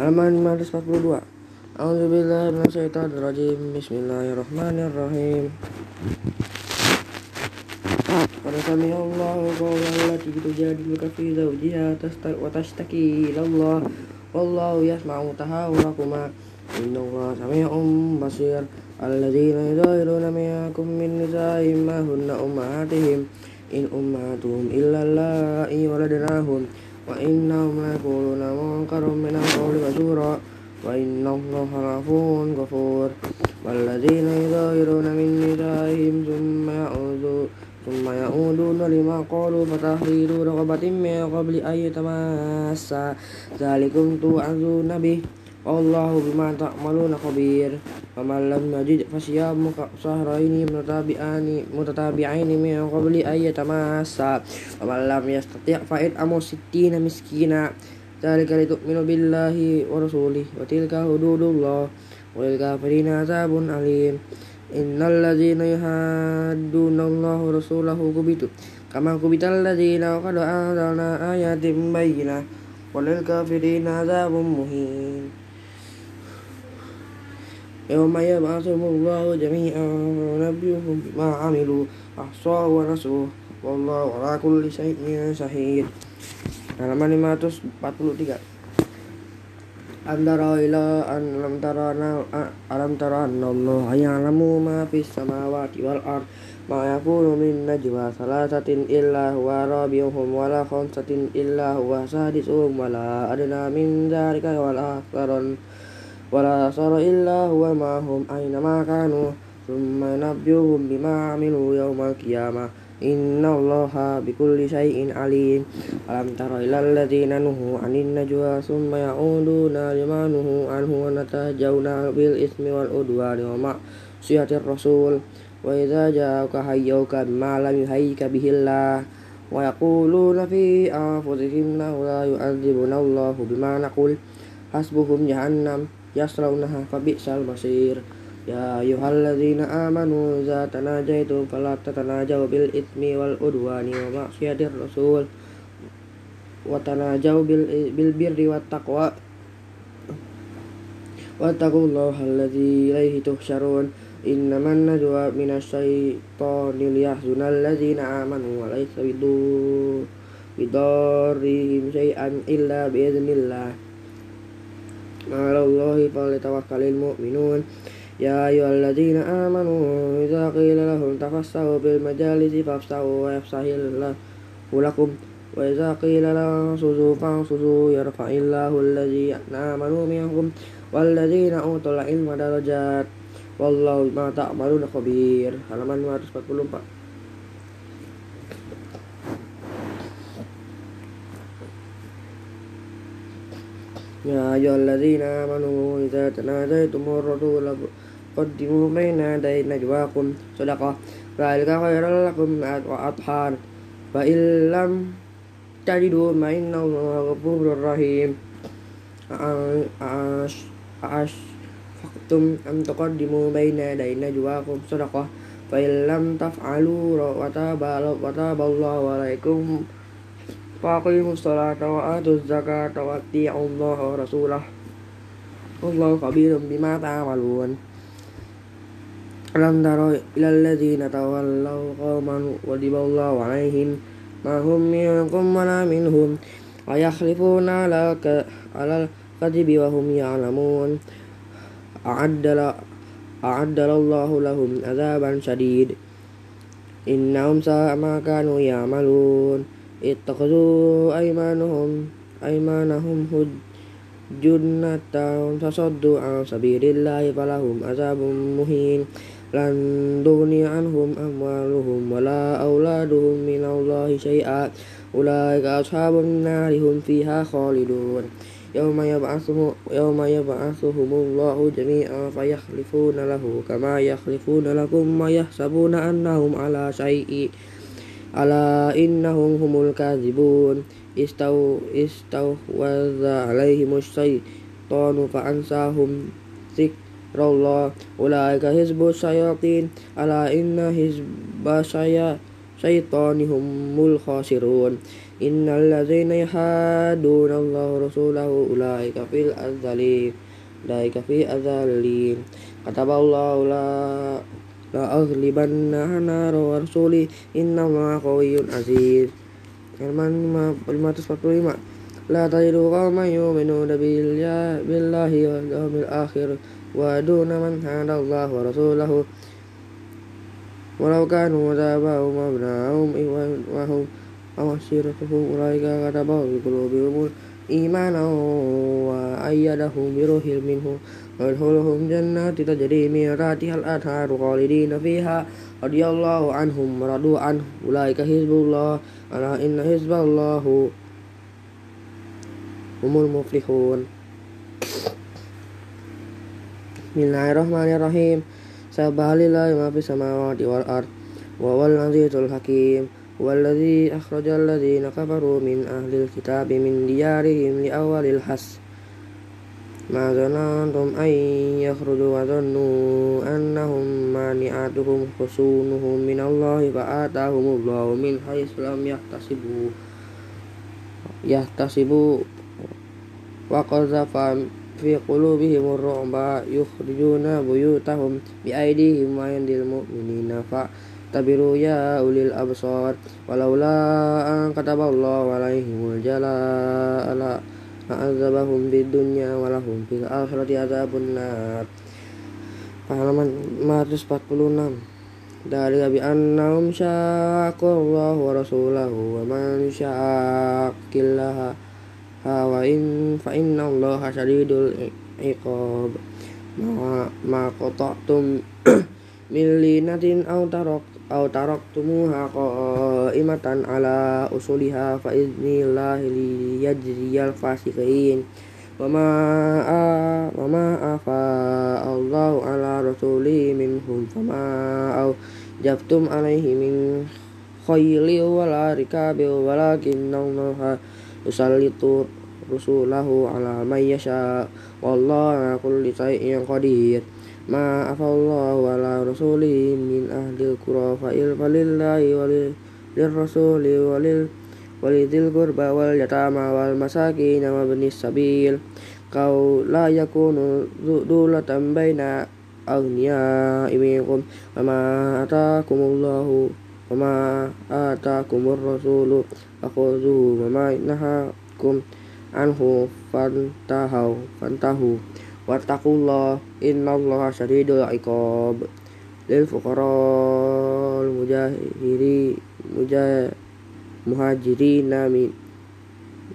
halaman 542 A'udzubillahi minasyaitonirrajim Bismillahirrahmanirrahim. Qad sami Allahu qawlan allati tujadiluka fi zawjiha wa tashtaki ila Allah wallahu yasma'u tahawurakuma innallaha sami'un basir. Alladzina yudhahiruna minkum min nisa'ihim ma hunna ummahatihim. In ummatuhum illa allati waladnahum yaquluna munkaran min al-qawli wa zura وإن الله لعفو غفور والذين يظاهرون من نسائهم ثم يعودون ثم يعودون لما قالوا فتحرير رغبة من قبل أن يتماسا. ذلكم توعظون به. Allahu bima ta'maluna khabir. Wa man lam najid fasyamu sahraini mutatabi'aini mutatabi'aini min qabli ay yatamassa. Wa man lam yastati' fa'id amu sittina miskina. Dzalika litu'minu billahi wa rasulih wa tilka hududullah. Wa lil kafirina azabun alim. Innal ladzina yuhadduna Allah rasulahu kubitu. Kama kubital ladzina qad anzalna ayatin bayyinah. Wa lil kafirina azabun muhin. يوم يبعثهم الله جميعا ونبيهم بما عملوا أحصاه ونسوه والله على كل شيء شهيد halaman 543 antara ila an lam tarana alam tarana Allah ya'lamu ma fis samawati wal ard ma yakunu min najwa salasatin illa huwa rabiuhum wala khamsatin illa huwa sadisuhum wala adna min dzalika wala aktharun wala asara illa huwa ma'hum aina ma kanu thumma nabjuhum bima amilu yawmal qiyamah Inna allaha bikulli syai'in alim Alam tara ilal ladhina nuhu anin najwa Summa ya'uduna lima nuhu anhu Wa natajawna bil ismi wal udwani Wa ma'siyatir rasul Wa idha ja'uka hayyauka bima lam yuhayyika bihillah Wa yaquluna fi anfusihim la yasraunaha fabi sal masir ya yuhalladzina amanu za tanajaitu fala tatanajau bil itmi wal udwani wa maksiatir rasul. Wa tanajau bil bil birri wat taqwa. Wattaqullaha alladzi ilaihi tuhsyarun innaman najwa minasyaithanil yahzunal ladzina amanu wa laysa bidarrihim syai'an illa biidznillah على الله فليتوكل المؤمنون يا أيها الذين آمنوا إذا قيل لهم تفسحوا بالمجالس فافسحوا ويفسح الله لكم وإذا قيل لهم انصزوا فانصزوا يرفع الله الذين آمنوا منكم والذين أوتوا العلم درجات والله بما تعملون خبير halaman 244 يا أيها الذين آمنوا إذا تناديتم الرسول قدموا بين يدي نجواكم صدقة ذلك خير لكم وأطهار فإن لم تجدوا فإن الله غفور رحيم أأشفقتم أن تقدموا بين يدي نجواكم صدقة فإن لم تفعلوا وتاب, وتاب الله عليكم فأقيموا الصلاة وآتوا الزكاة وأطيعوا الله ورسوله. والله خبير بما تعملون. ألم تر إلى الذين تولوا قوما غضب الله عليهم ما هم منكم ولا منهم ويخلفون على الكذب وهم يعلمون. أعد أعد الله لهم عذابا شديد. إنهم ساء ما كانوا يعملون. اتخذوا أيمانهم أيمانهم جنة فصدوا عن سبيل الله فلهم عذاب مهين. لن تغني عنهم أموالهم ولا أولادهم من الله شيئا. أولئك أصحاب النار هم فيها خالدون. يوم يبعثهم, يوم يبعثهم الله جميعا فيخلفون له كما يخلفون لكم ويحسبون أنهم على شيء. ألا إنهم هم الكاذبون. استو استوذ عليهم الشيطان فأنساهم ذكر Allah ulaika hizbu syayatin ala inna hizba syaitanihum mul khasirun إن الذين يحادون الله ورسوله أولئك في الأذلين أولئك في أذلين كتب الله لا لا أغلبن أنا ورسولي إن الله قوي عزيز. Firman 545 لا تجد قوما يؤمنون بالله واليوم الآخر ودون من حاد الله ورسوله. ولو كانوا آباءهم وأبناءهم وهم وعشيرتهم أولئك كتب في قلوبهم إيمانا وأيدهم بروح منه ويدخلهم جنات تجري من تحتها الأنهار خالدين فيها. رضي الله عنهم ورضوا عنه. أولئك حزب الله. ألا إن حزب الله هم المفلحون. بسم الله الرحمن الرحيم سبح لله ما في السماوات والأرض وهو العزيز الحكيم هو الذي أخرج الذين كفروا من أهل الكتاب من ديارهم لأول الحس ما ظننتم أن يخرجوا وظنوا أنهم مانعتهم حصونهم من الله فآتاهم الله من حيث لم يحتسبوا يحتسبوا وقذف في قلوبهم الرعب يخرجون بيوتهم بأيديهم وأيدي المؤمنين فاعتبروا يا أولي الأبصار ولولا أن كتب الله عليهم الجلاء fa'adzabahum bid dunya wa lahum fil akhirati adzabun nar halaman 146 dari Abi Anam Syakurullah wa rasulahu wa man syakillah wa in fa inna Allah syadidul iqab. Ma ma qata'tum min linatin aw tarak aw taraktumuha qa'imatan ala usuliha fa idnillahi liyajziyal fasiqin. Wa ma wa ma afa Allahu ala rasuli minhum. Fama aw jabtum alaihi min khayli wala rikabi walakinna allaha yusallitu rusulahu ala may yasha. Wallahu ala kulli shay'in qadir ma afallahu ala rasuli min ahli qura fa il falillahi walil rasuli walil walidil qurba wal yatama wal masakin wa ibnis sabil. Kau la yakunu dulatan baina aghniya minkum wa ma atakumullahu wa ma atakumur rasulu wattaqullah innallaha syadidul iqab. Lil fuqara mujahiri mujah muhajirin min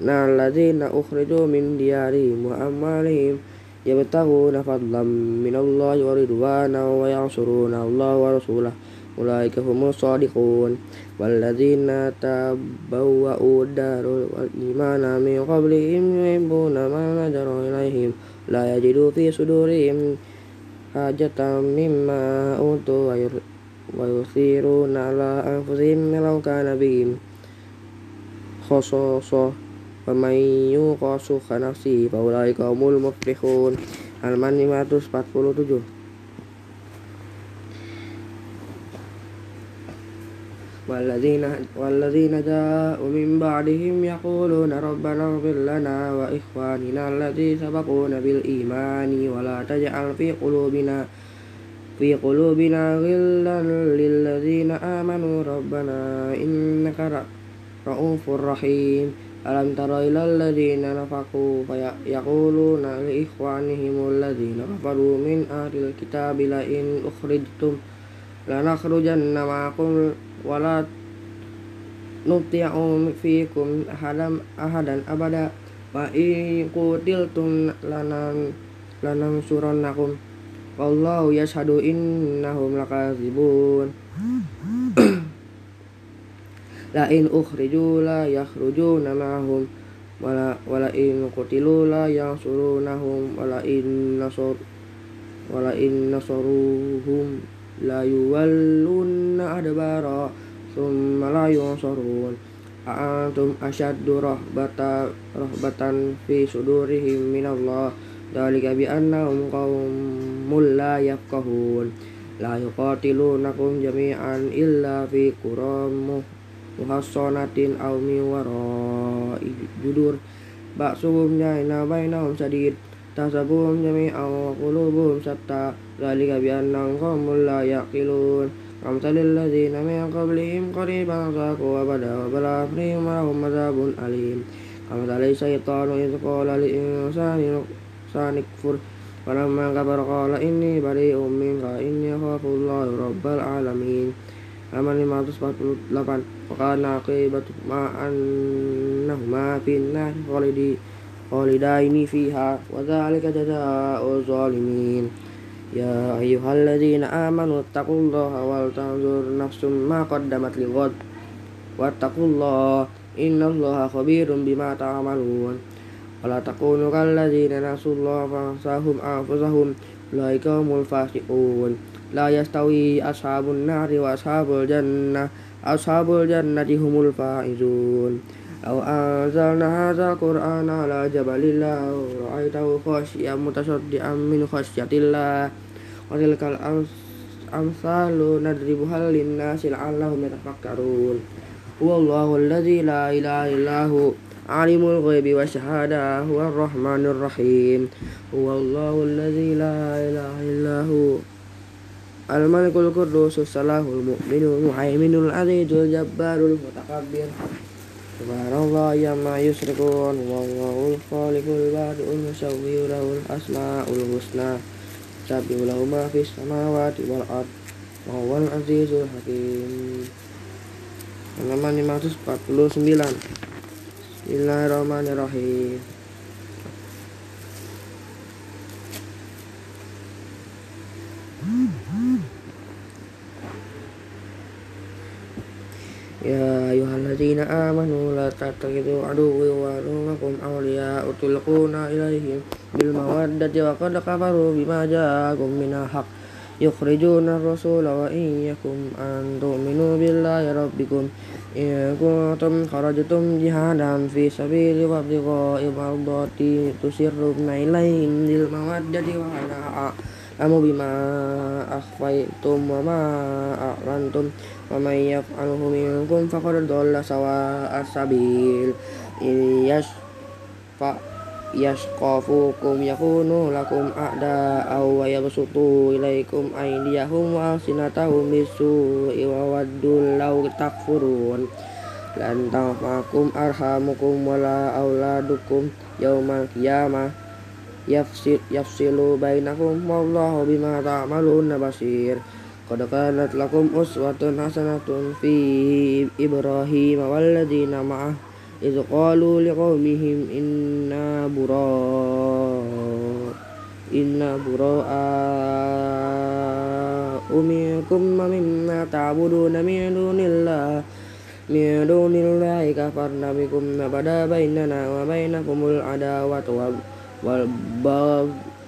alladzina ukhriju min diyarihim wa amwalihim yabtaghuna fadlan min Allah wa ridwana wa yansuruna Allah wa rasulahu ulaika humus shadiqun walladzina tabawwa'u darul wal imana min qablihim yuhibbuna man hajara ilaihim. La yajidu fi sudurihim hajatan mimma utu wa yusiruna ala anfusihim law kana bihim khasasah wa may yuqa shuha nafsihi fa ulaika humul muflihun. Halaman 547 والذين والذين جاءوا من بعدهم يقولون ربنا اغفر لنا وإخواننا الذين سبقونا بالإيمان ولا تجعل في قلوبنا في قلوبنا غلا للذين آمنوا. ربنا إنك رؤوف رحيم. ألم تر إلى الذين نفقوا فيقولون لإخوانهم الذين كفروا من أهل الكتاب لئن أخرجتم لنخرجن معكم wala nuti'u fikum ahadam ahadan abada wa in qutiltum lanan lanam surannakum wallahu yashhadu innahum lakazibun. La in ukhriju la yakhrujuna ma'hum wala wala in qutilu la la yuwallunna adbara thumma la yunsarun. A'antum ashaddu rahbata rahbatan fi sudurihim minallah. Dalika bi annahum qaumul la yafqahun. La yuqatilunakum jami'an illa fi quram muhassanatin tahsabuhum jami'an wa qulubuhum shatta dzalika bi annahum la yaqilun. Kamsalil ladzina min qablihim qariban zaqu wa bada wa bala fihim wa hum adzabun alim. Kamsalil syaitanu idh qala lil insani sanikfur falamma kafara qala inni bari'um minka inni akhafu Allah rabbal alamin. Halaman 548 wa kana aqibatu ma annahuma finnar khalidi خالدين فيها وذلك جزاء الظالمين. يا أيها الذين آمنوا اتقوا الله ولتنظر نفس ما قدمت لغد. واتقوا الله إن الله خبير بما تعملون. ولا تكونوا كالذين نسوا الله فانساهم أنفسهم. أولئك هم الفاسقون. لا يستوي أصحاب النار وأصحاب الجنة. أصحاب الجنة هم الفائزون. أو أنزلنا هذا القرآن على جبل الله. رأيته خاشيا متصدعا من خشية الله. وتلك الأمثال نضربها للناس لعلهم يتفكرون. هو الله الذي لا إله إلا هو عالم الغيب والشهادة هو الرحمن الرحيم. هو الله الذي لا إله إلا هو الملك القدوس السلام المؤمن المهيمن العزيز الجبار المتكبر Subhanallah ya ma yusrikun Wallahul khaliqul badi'ul musawwir lahul asma'ul husna. Sabihu lahu ma fis samawati wal ard azizul hakim. Halaman 549 Bismillahirrahmanirrahim يا أيها الذين آمنوا لا تتخذوا عدوي وعدوكم أولياء تلقون إليهم بالمودة وقد كفروا بما جاءكم من الحق يخرجون الرسول وإياكم أن تؤمنوا بالله ربكم إن كنتم خرجتم جهادا في سبيل وابتغاء مرضاتي تسرون إليهم بالمودة وأنا أعلم بما أخفيتم وما أعلنتم ومن يفعله منكم فقد ضل سواء السبيل إن يشفع يشقفوكم يكونوا لكم أعداء ويبسطوا إليكم أيديهم وألسنتهم بالسوء وودوا لو تكفرون لن تنفعكم أرحامكم ولا أولادكم يوم القيامة يفصل, يفصل بينكم والله بما تعملون بصير قد كانت لكم أسوة حسنة في إبراهيم والذين معه إذ قالوا لقومهم إنا براء إنا براء منكم ومما تعبدون من دون الله من دون الله كفرنا بكم وبدا بيننا وبينكم العداوة والبغض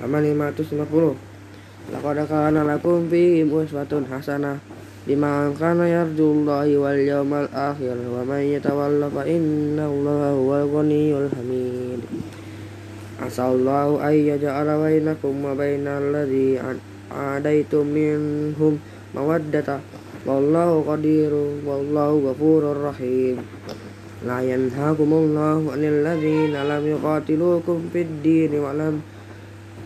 Halaman 550 Laqad kana lakum fihim uswatun hasanah liman kana yarjullahi wal yawmal akhir wa man yatawalla fa innallaha huwal ghaniyyul hamid. Asallahu ay yaj'ala bainakum wa bainal ladzi adaitum minhum mawaddata. Wallahu qadirun wallahu ghafurur rahim. La yanhakumullahu 'anil ladzina lam yuqatilukum fid din wa lam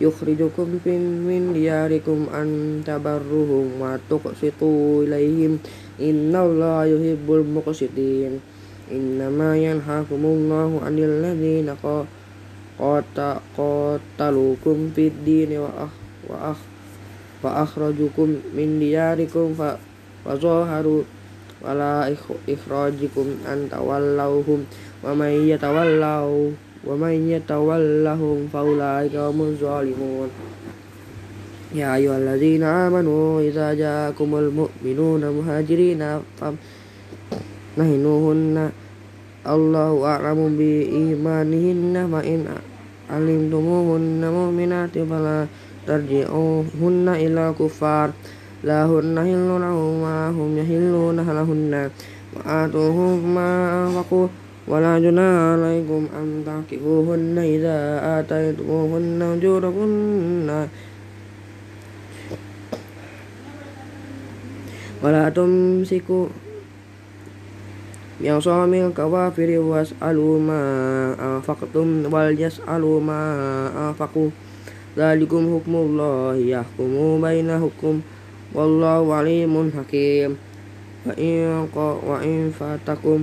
yukhrijukum min diyarikum an tabarruhum wa tuqsitu ilaihim. Innallaha yuhibbul muqsitin. Innama yanhakumullahu 'anil ladzina qata qatalukum fid dini wa ah wa ah wa akhrajukum min diyarikum fa wa zaharu wala ikhrajikum an tawallauhum wa may yatawallahu ومن يتولهم فأولئك هم الظالمون. يا أيها الذين آمنوا إذا جاءكم المؤمنون مهاجرين فامنهنوهن الله أعلم بإيمانهن فإن علمتموهن مؤمنات فلا ترجعوهن إلى الكفار. لا هن حل لهم هم يحلون لهن. وآتوهم ما أنفقوا ولا جناح عليكم أن تعكفوهن إذا آتيتموهن أجورهن ولا تمسكوا بعصام الكوافر واسألوا ما أنفقتم وليسألوا ما أنفقوا. ذلكم حكم الله يحكم بينكم والله عليم حكيم. وإن, وإن فاتكم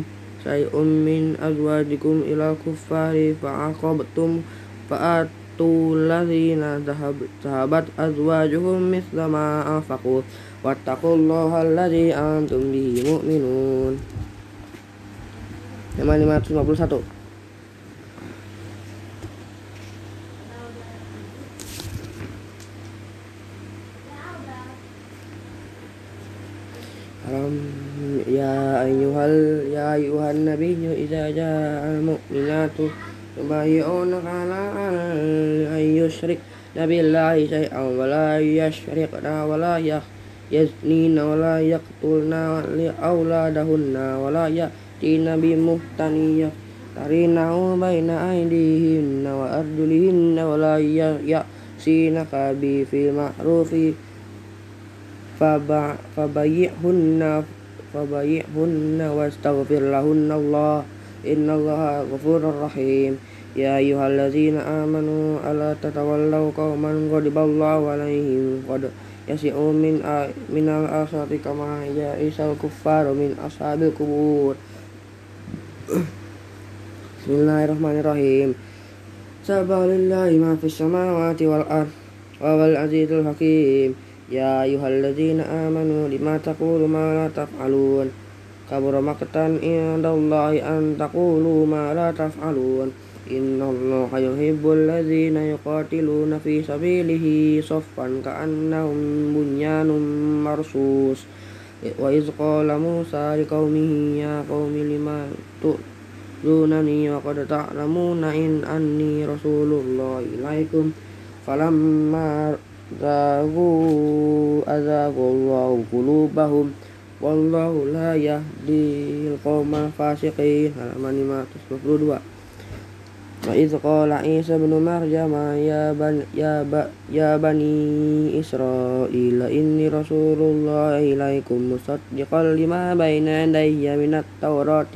syai'un min azwajikum ila kuffari fa'aqabtum fa'atu ladzina dhahabat azwajuhum mithla ma anfaqu wattaqullaha alladzi antum bihi mu'minun Tema 551 Um... يا أيها يا أيها النبي إذا جاء المؤمنات يبايعونك على أن يشركن بالله شيئا ولا يشركن ولا يزنين ولا يقتلن أولادهن ولا يأتين بمهتن يفترينه بين أيديهن وأرجلهن ولا يأسينك في المعروف فبيعهن فبيعهن واستغفر لهن الله إن الله غفور رحيم يا أيها الذين آمنوا ألا تتولوا قوما غضب الله عليهم قد يسعوا من من الأسرة كما يئس الكفار من أصحاب القبور بسم الله الرحمن الرحيم سبح لله ما في السماوات والأرض وهو العزيز الحكيم يا أيها الذين آمنوا لما تقولوا ما لا تفعلون كبر مقتا عند الله أن تقولوا ما لا تفعلون إن الله يحب الذين يقاتلون في سبيله صفا كأنهم بنيان مرصوص وإذ قال موسى لقومه يا قوم لما تؤذونني وقد تعلمون إن أني رسول الله إليكم فلما زاغوا أزاغ الله قلوبهم والله لا يهدي القوم الفاسقين halaman 522 وإذ قال عيسى ابن مريم يا, بن يا, ب يا بني إسرائيل إني رسول الله إليكم مصدقا لما بين يدي من التوراة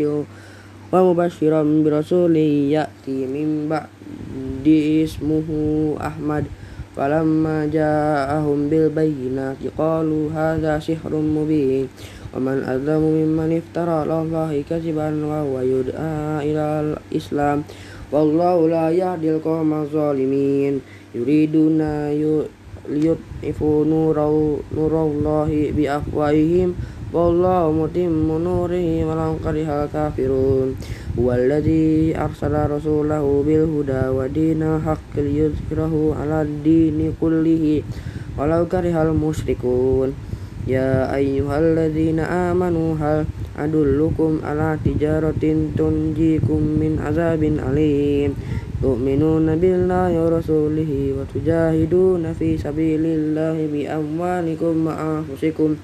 ومبشرا برسول يأتي من بعد اسمه أحمد فلما جاءهم بالبينات قالوا هذا سحر مبين. ومن أظلم ممن افترى على الله كذبا وهو يدعى إلى الإسلام. والله لا يهدي القوم الظالمين. يريدون ليطفئوا نور, نور الله بأفواههم. والله متم نوره ولو كره الكافرون. Huwallazi arsala rasulahu bil huda wa dinil haqq liyudhhirahu 'ala dini kullihi walau karihal musyrikun. Ya ayyuhalladzina amanu hal adullukum 'ala tijaratin tunjikum min azabin alim. Tu'minuna billahi wa rasulihi wa tujahiduna fi sabilillahi bi amwalikum wa anfusikum.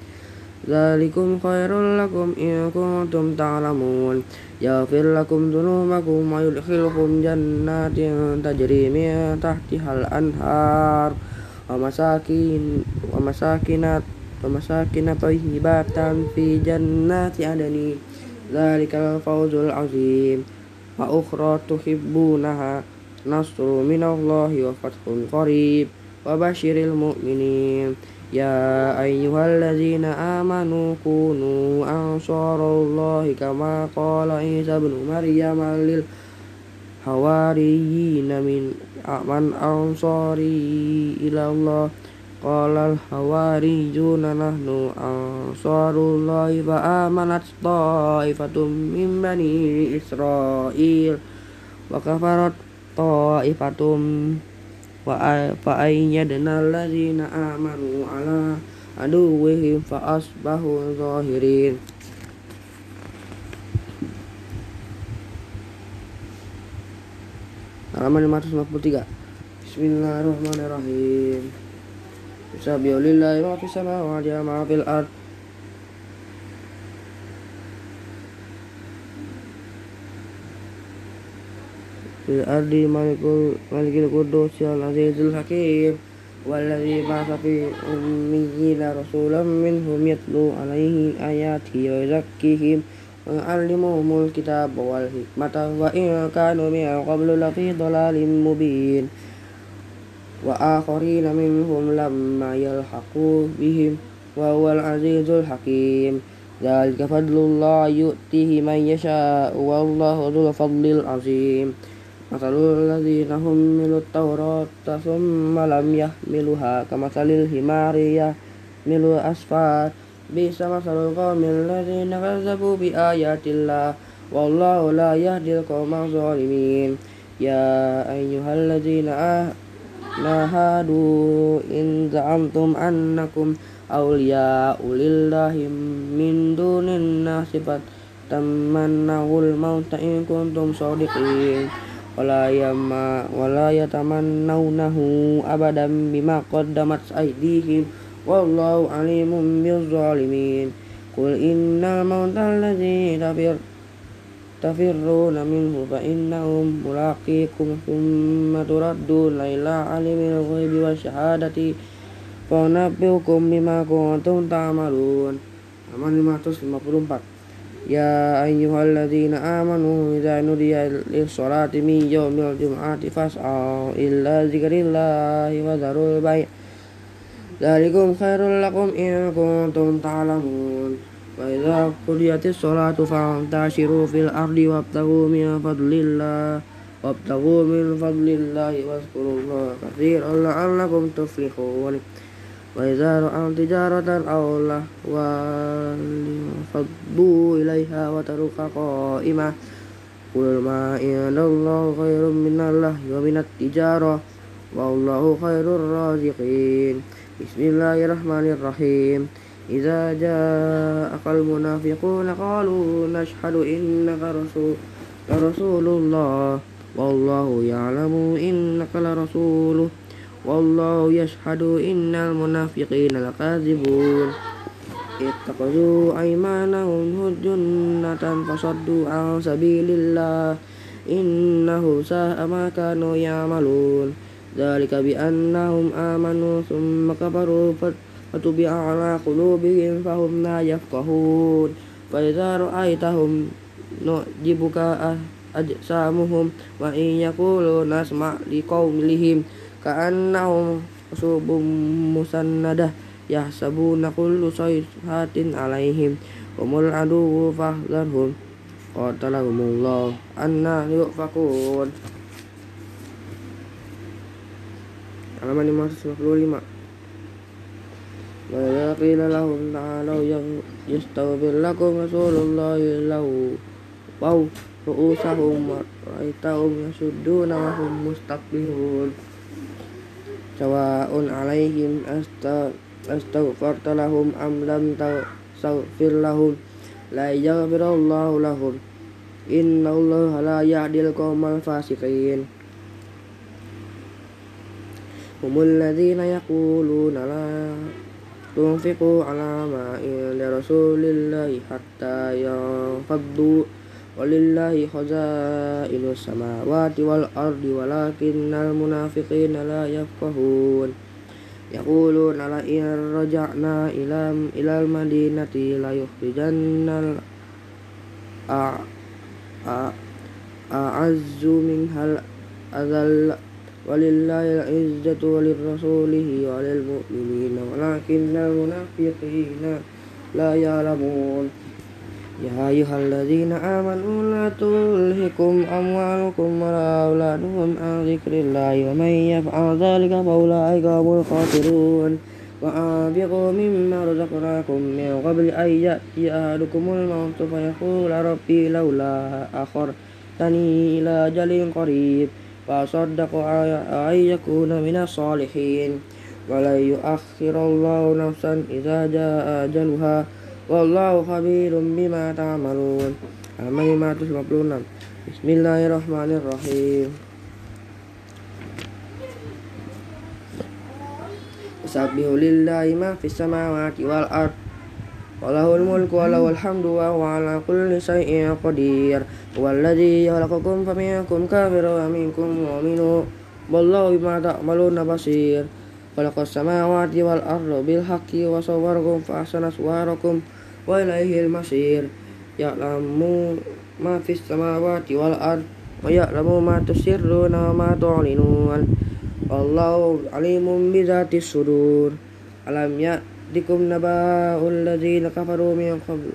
ذلكم خير لكم إن كنتم تعلمون يغفر لكم ذنوبكم ويدخلكم جنات تجري من تحتها الأنهار ومساكين ومساكن ومساكن طيبات في جنات عدن ذلك الفوز العظيم وأخرى تحبونها نصر من الله وفتح قريب وبشر المؤمنين يا أيها الذين آمنوا كونوا أنصار الله كما قال عيسى ابن مريم للحواريين من من أنصاري إلى الله قال الحواريون نحن أنصار الله فآمنت طائفة من بني إسرائيل وكفرت طائفة فأيدنا الذين آمنوا على عدوهم فأصبحوا ظاهرين halaman 543 Bismillahirrahmanirrahim Bismillahirrahmanirrahim Bismillahirrahmanirrahim Bismillahirrahmanirrahim malikul malikil qudus al azizul hakim والذي بعث في أميين رسولا منهم يتلو عليهم آياته ويزكيهم ويعلمهم الكتاب والحكمة وإن كانوا من قبل لفي ضلال مبين. وآخرين منهم لما يلحقوا بهم وهو العزيز الحكيم. ذلك فضل الله يؤتيه من يشاء والله ذو الفضل العظيم. Masalul lagi nahum milut taurotasum malam ya miluha kamasalil himaria milu asfar. Bisa masalul qawmil ladzina kazzabu bi ayatillah wallahu la yahdil qawmal zalimin. Ya ainyul lagi nah nahadu in za'amtum annakum awliya ulillahi min dunin nasifat tamannahul mauta in kuntum sadiqin yama wala yatamannawnahu abadan bima qaddamat aydihim wallahu alimun bizzalimin qul innal mauta alladzi tafir tafirruna minhu fa innahum mulaqikum thumma turadduna ila alimil ghaibi wasyahadati fa nabbiukum bima kuntum ta'malun Aman 554 يا أيها الذين آمنوا إذا نودي للصلاة من يوم الجمعة فاسعوا إلى ذكر الله وذروا البيع. ذلكم خير لكم إن كنتم تعلمون. وإذا قضيت الصلاة فانتشروا في الأرض وابتغوا من فضل الله وابتغوا من فضل الله واذكروا الله كثيرا لعلكم تفلحون. وإذا رأوا تجارة أو لهوا فضوا إليها وترك قائمة قل ما عند الله خير من الله ومن التجارة والله خير الرازقين. بسم الله الرحمن الرحيم. إذا جاءك المنافقون قالوا نشهد إنك رسول رسول الله. والله يعلم إنك لرسوله. wallahu yashhadu innal munafiqina lakadzibun ittaqadu aymanahum hujunnatan fasaddu an sabilillah. Innahu sa'a ma kanu ya'malun. Zalika bi annahum amanu summa kabaru fatubi'a ala qulubihim fahum na yafqahun. Faiza idza nujibuka ah ajsamuhum wa in yaqulu nasma' liqaumihim ka'annahum usubum musannadah yahsabuna kullu sayhatin alaihim humul aduwu fahdharhum qatalahumullah anna yufakun. Halaman 555 wa idza qila lahum ta'alu yastaghfir lakum rasulullahi lahu waw ru'usahum ra'aitahum yasudduna wa hum mustakbirun sawa'un alaihim astaghfarta lahum am lam taghfir lahum la yaghfirullahu lahum inna allaha la yahdil qawmal fasiqin humul ladzina yaquluna la tunfiqu ala ma inda rasulillahi hatta ولله خزائن السماوات والأرض ولكن المنافقين لا يفقهون. يقولون لئن رجعنا إلى إلى المدينة ليخرجن أعز منها الأذل. ولله العزة ولرسوله وللمؤمنين ولكن المنافقين لا يعلمون. يا أيها الذين آمنوا لا تلهكم أموالكم ولا أولادكم عن ذكر الله ومن يفعل ذلك فأولئك هم الخاسرون. وأنفقوا مما رزقناكم من قبل أن يأتي أحدكم الموت فيقول ربي لولا أخرتني إلى أجل قريب فأصدق أن يكون من الصالحين. ولن يؤخر الله نفسا إذا جاء أجلها والله خبير بما تعملون. عمل ما تشربون بسم الله الرحمن الرحيم. يسبح لله ما في السماوات والأرض. وله الملك وله الحمد وهو على كل شيء قدير. هو الذي خلقكم فمنكم كافر ومنكم مؤمن. والله بما تعملون بصير. خلق السماوات والأرض بالحق وصوركم فأحسن صوركم. وإليه المصير يعلم ما في السماوات والأرض ويعلم ما تسرون وما تعلنون والله عليم بذات الصدور ألم يأتكم نبأ الذين كفروا من قبل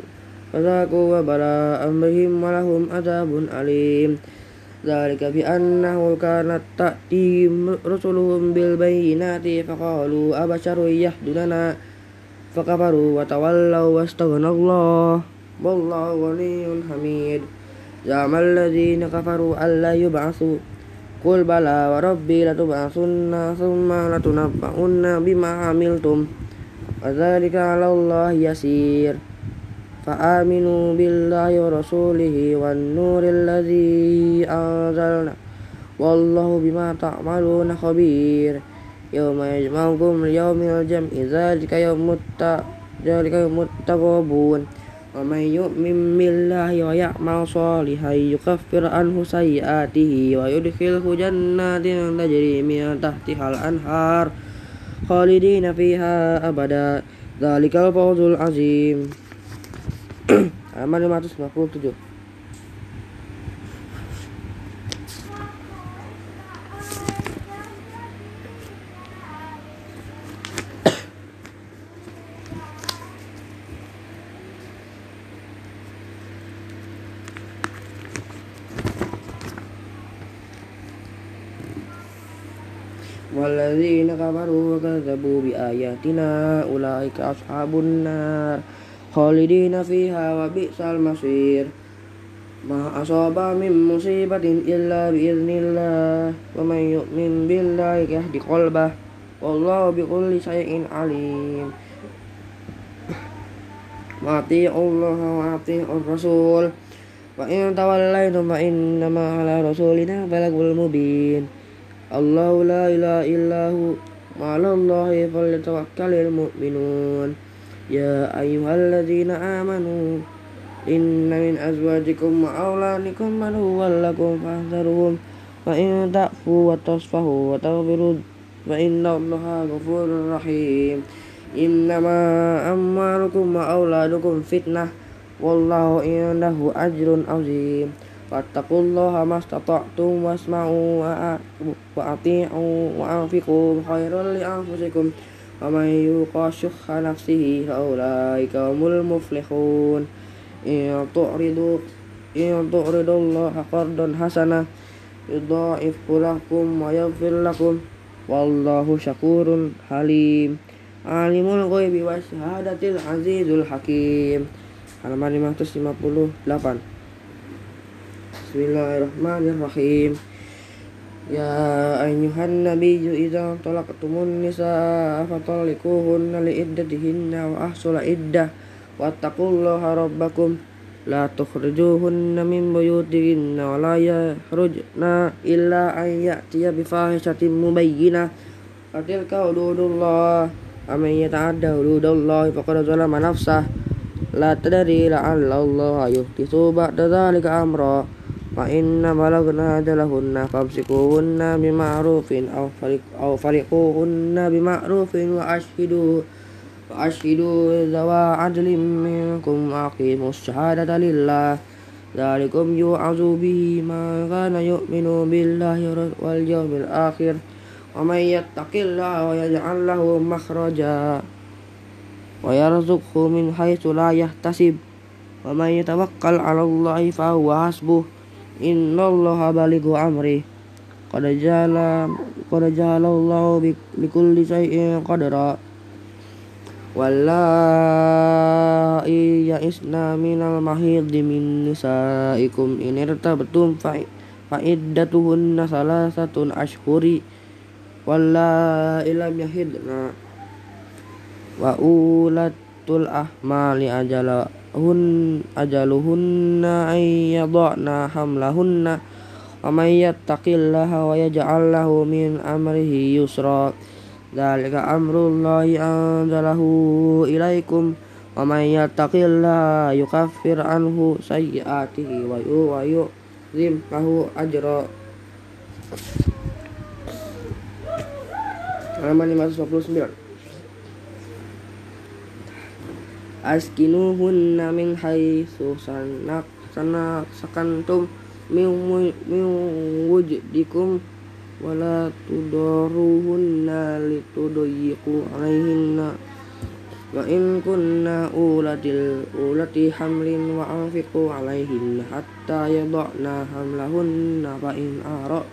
فذاقوا وبلاء أمرهم ولهم عذاب أليم ذلك بأنه كانت تأتيهم رسلهم بالبينات فقالوا أبشر يهدوننا فكفروا وتولوا واستغنى الله. والله غني حميد. زعم الذين كفروا أن لا يبعثوا. قل بلى وربي لتبعثن ثم لتنبؤن بما عملتم. وذلك على الله يسير. فآمنوا بالله ورسوله والنور الذي أنزلنا. والله بما تعملون خبير. yauma yajma'ukum li yaumil jam'i dzalika yaumut dzalika yaumut taghabun wa may yu'min billahi wa ya'mal shalihan yukaffir anhu sayyi'atihi wa yudkhilhu jannatin tajri min tahtihal anhar khalidina fiha abada dzalikal fawzul azim halaman 557 والذين كفروا وكذبوا بآياتنا أولئك أصحاب النار خالدين فيها وبئس المصير ما أصاب من مصيبة إلا بإذن الله ومن يؤمن بالله يهد قلبه والله بكل شيء عليم وأطيعوا الله وأطيعوا الرسول وإن توليتم فإنما على رسولنا بلغ المبين الله لا إله إلا هو وعلى الله فليتوكل المؤمنون يا أيها الذين آمنوا إن من أزواجكم وأولادكم عدوا لكم فاحذروهم فإن تعفوا وتصفحوا وتغفروا فإن الله غفور رحيم إنما أموالكم وأولادكم فتنة والله عنده أجر عظيم fattaqullaha mastata'tum wasma'u wa ati'u wa anfiqu khairan li anfusikum wa may yuqashuha nafsihi faulaika humul muflihun. In tu'ridu in tu'ridullaha qardan hasana yudha'ifku lakum wa yaghfir lakum wallahu syakurun halim. Alimul ghaibi wasyahadatil azizul hakim. Halaman 558 Bismillahirrahmanirrahim. Ya ayuhan nabiyyu idza talaqtumun nisaa fatalliquhunna liiddatihinna wa ahsul iddah wattaqullaha rabbakum la tukhrijuhunna min buyutihinna wa la yakhrujna illa an ya'tiya bi fahishatin mubayyinah. Fatilka hududullah aman yata'adda hududallahi faqad zalama nafsah. La tadri la'alla Allah yuhdisu ba'da dhalika amra فإن بلغنا أجلهن فامسكوهن بمعروف أو فرق أو فرقوهن بمعروف وأشهدوا وأشهدوا ذوى عدل منكم وأقيموا الشهادة لله. ذلكم يوعظ به ما كان يؤمن بالله واليوم الآخر ومن يتق الله ويجعل له مخرجا ويرزقه من حيث لا يحتسب. ومن يتوكل على الله فهو حسبه. Innallaha balighu amri. Qad jala qad jala Allah li kulli shay'in qadra. Wallahi ya'isna minal mahid min nisaikum in irtabtum fa iddatuhunna salasatun ashhuri. Wallahi lam yahidna. Wa ulatul ahmali ajala hun ajaluhunna ay yadana hamlahunna wa may yattaqillaha wa yaj'al lahu min amrihi yusra dzalika amrullahi anzalahu ilaikum wa may yattaqillaha yukaffir anhu sayyi'atihi wa yu yu'zim lahu ajra halaman 529 Askinuhunna min haitsu sanak sanak sakantum min wujdikum wala tudaruhunna litudayyiqu alaihinna wa in kunna ulatil ulati hamlin wa anfiqu alaihinna hatta yada'na hamlahunna fa in ara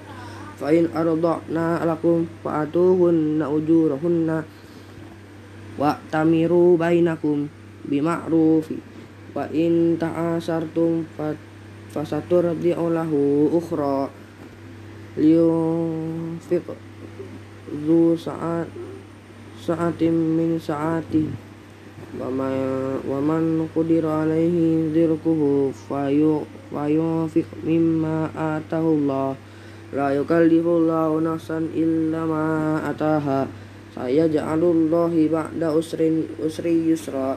fa in arda'na lakum fa'atuhunna ujurahunna wa tamiru bainakum bima'rufi wa in ta'asartum fasaturdi'u lahu ukhra. Liyunfiq dhu sa'at sa'atin min sa'ati. Wa man qudira alaihi dzirkuhu fayunfiq mimma atahu Allah la yukallifullahu nafsan illa ma ataha. Saya ja'alullahi ba'da usrin usri yusra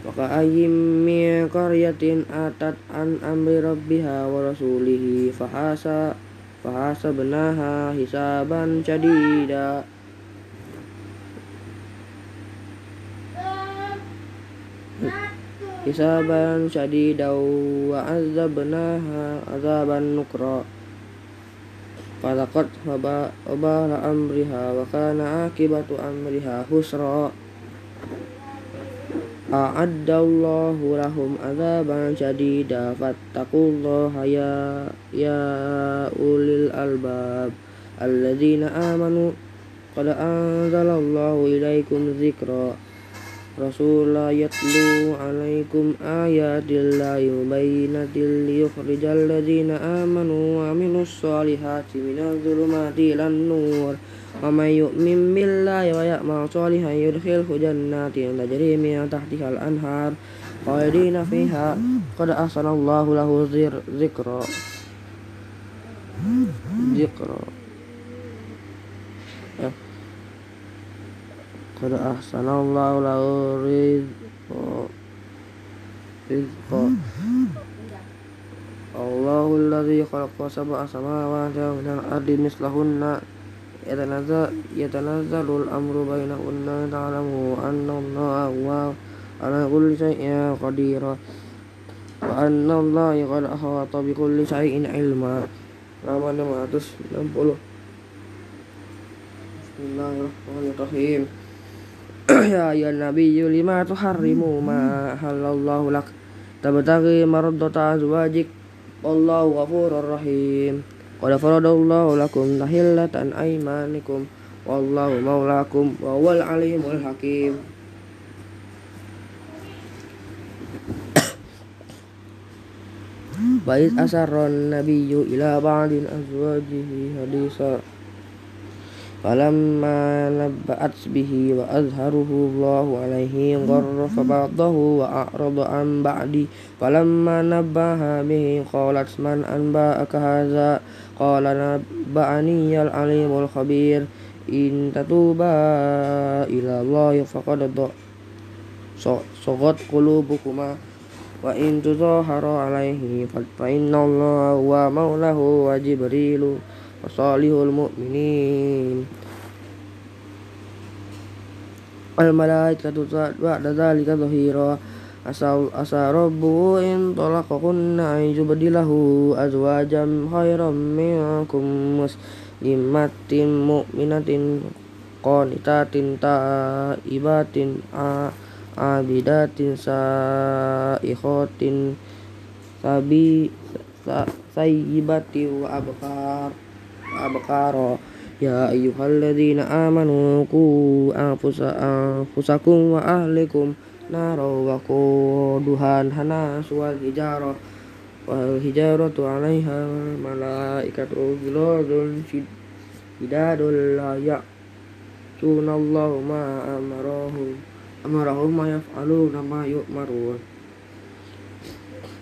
Waka'ayim min qaryatin atat an amri rabbiha wa rasulihi fahasa fahasa benaha hisaban cadida hisaban cadida wa azabnaha azaban nukra. Falaqad wabala amriha wa أعد الله لهم عذابا شديدا. فاتقوا الله يا يا أولي الألباب الذين آمنوا. قد أنزل الله إليكم ذكرا. رسولا يتلو عليكم آيات الله مبينة ليخرج الذين آمنوا وعملوا الصالحات من الظلمات إلى النور. ومن يؤمن بالله ويأمر صالحا يدخله جنات تجري من تحتها الأنهار خالدين فيها قد أحسن الله له ذكرا ذكرا قد أحسن الله له رزقا الله الذي خلق سبع سماوات ومن الأرض مثلهن يتنزل, يتنزل الأمر بينهن تعلموا أن الله هو على كل شيء قدير وأن الله قد أحاط بكل شيء علما halaman 560 Bismillahirrahmanirrahim Ya ya Nabi lima tuharrimu ma halallahu lak tabtaghi mardata azwajik wallahu ghafurur rahim Qad faradallahu lakum tahillatan aymanikum wallahu maulakum wa huwal alimul hakim. Bait asarron nabiyyu ila ba'din azwajihi hadisa فلما نبأت به وأظهره الله عليه غرف بعضه وأعرض عن بعدي فلما نبأها به قالت من أنبأك هذا؟ قال نبأني العليم الخبير. إن تتوبا إلى الله فقد صغت قلوبكما. وإن تظاهرا عليه فإن الله هو مولاه وجبريل. Wasalihul mu'minin. Al malaikatu ba'da dzalika dhahira. Asa rabbu in talaqakunna ay yubdilahu azwajan khairam minkum muslimatin mu'minatin qanitatin taibatin abidatin sa'ihotin sabi sayyibati wa abkar abqara ya ayyuhalladzina amanu qu anfusakum wa ahlikum nara wa quduhan hanas wal hijarah wal hijaratu 'alaiha malaikatu ghiladun shidadul la ya'tunallahu ma amarahum amarahum ma yaf'aluna ma yu'marun.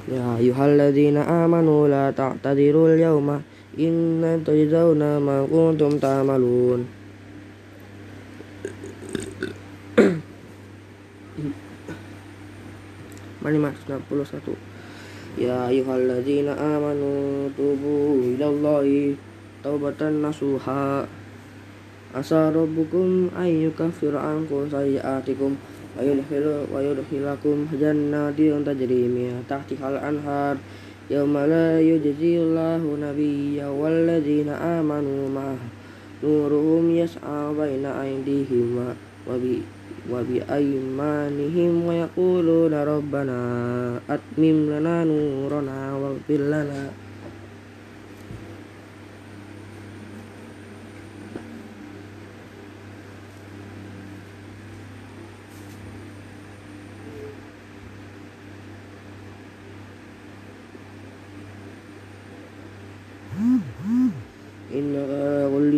Ya ayyuhalladzina amanu la ta'tadirul yawma inna tajzauna ma kuntum ta'malun. Mari mas 61 Ya ayyuhalladzina amanu tubu ilallahi taubatan nasuha. Asa rabbukum ayyukaffir ankum sayyi'atikum wa yudkhilakum jannatin tajri min tahtihal anhar yawma la yujzillahu nabiyya walladzina amanu ma'ah nuruhum yas'a baina aydihim wa bi wa bi aymanihim wa yaquluna rabbana atmim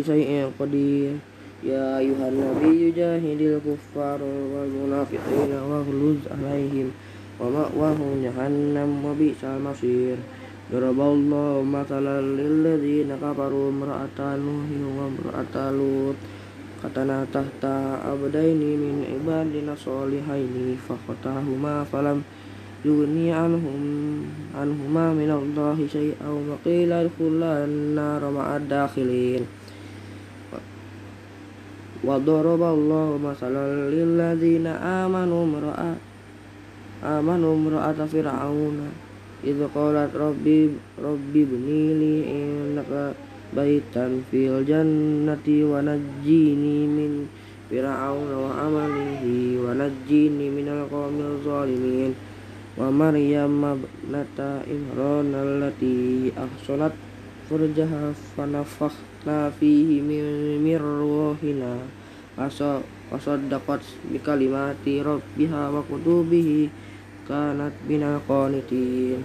kulli syai'in qadir Ya ayuhan nabi jahidil kuffar wal munafiqina waghluz alaihim wa ma'wahum jahannam wa bi'sal masir Daraballahu mathalan lilladzina kafaru imra'ata nuhin wa imra'ata lut katana tahta abdaini min ibadina solihaini fakhatahuma falam يغني عنهم عنهما من الله شيئا وقيل ادخلا النار مع الداخلين وضرب الله مثلا للذين آمنوا امرأة آمنوا امرأة فرعون. إذ قالت ربي ربي ابني لي عندك بيتا في الجنة ونجيني من فرعون وعمله ونجيني من القوم الظالمين. ومريم ابنة إمران التي أحصنت فرجها فنفخنا فيه من روحنا وصدقت بكلمات ربها وكتبه كانت من القانتين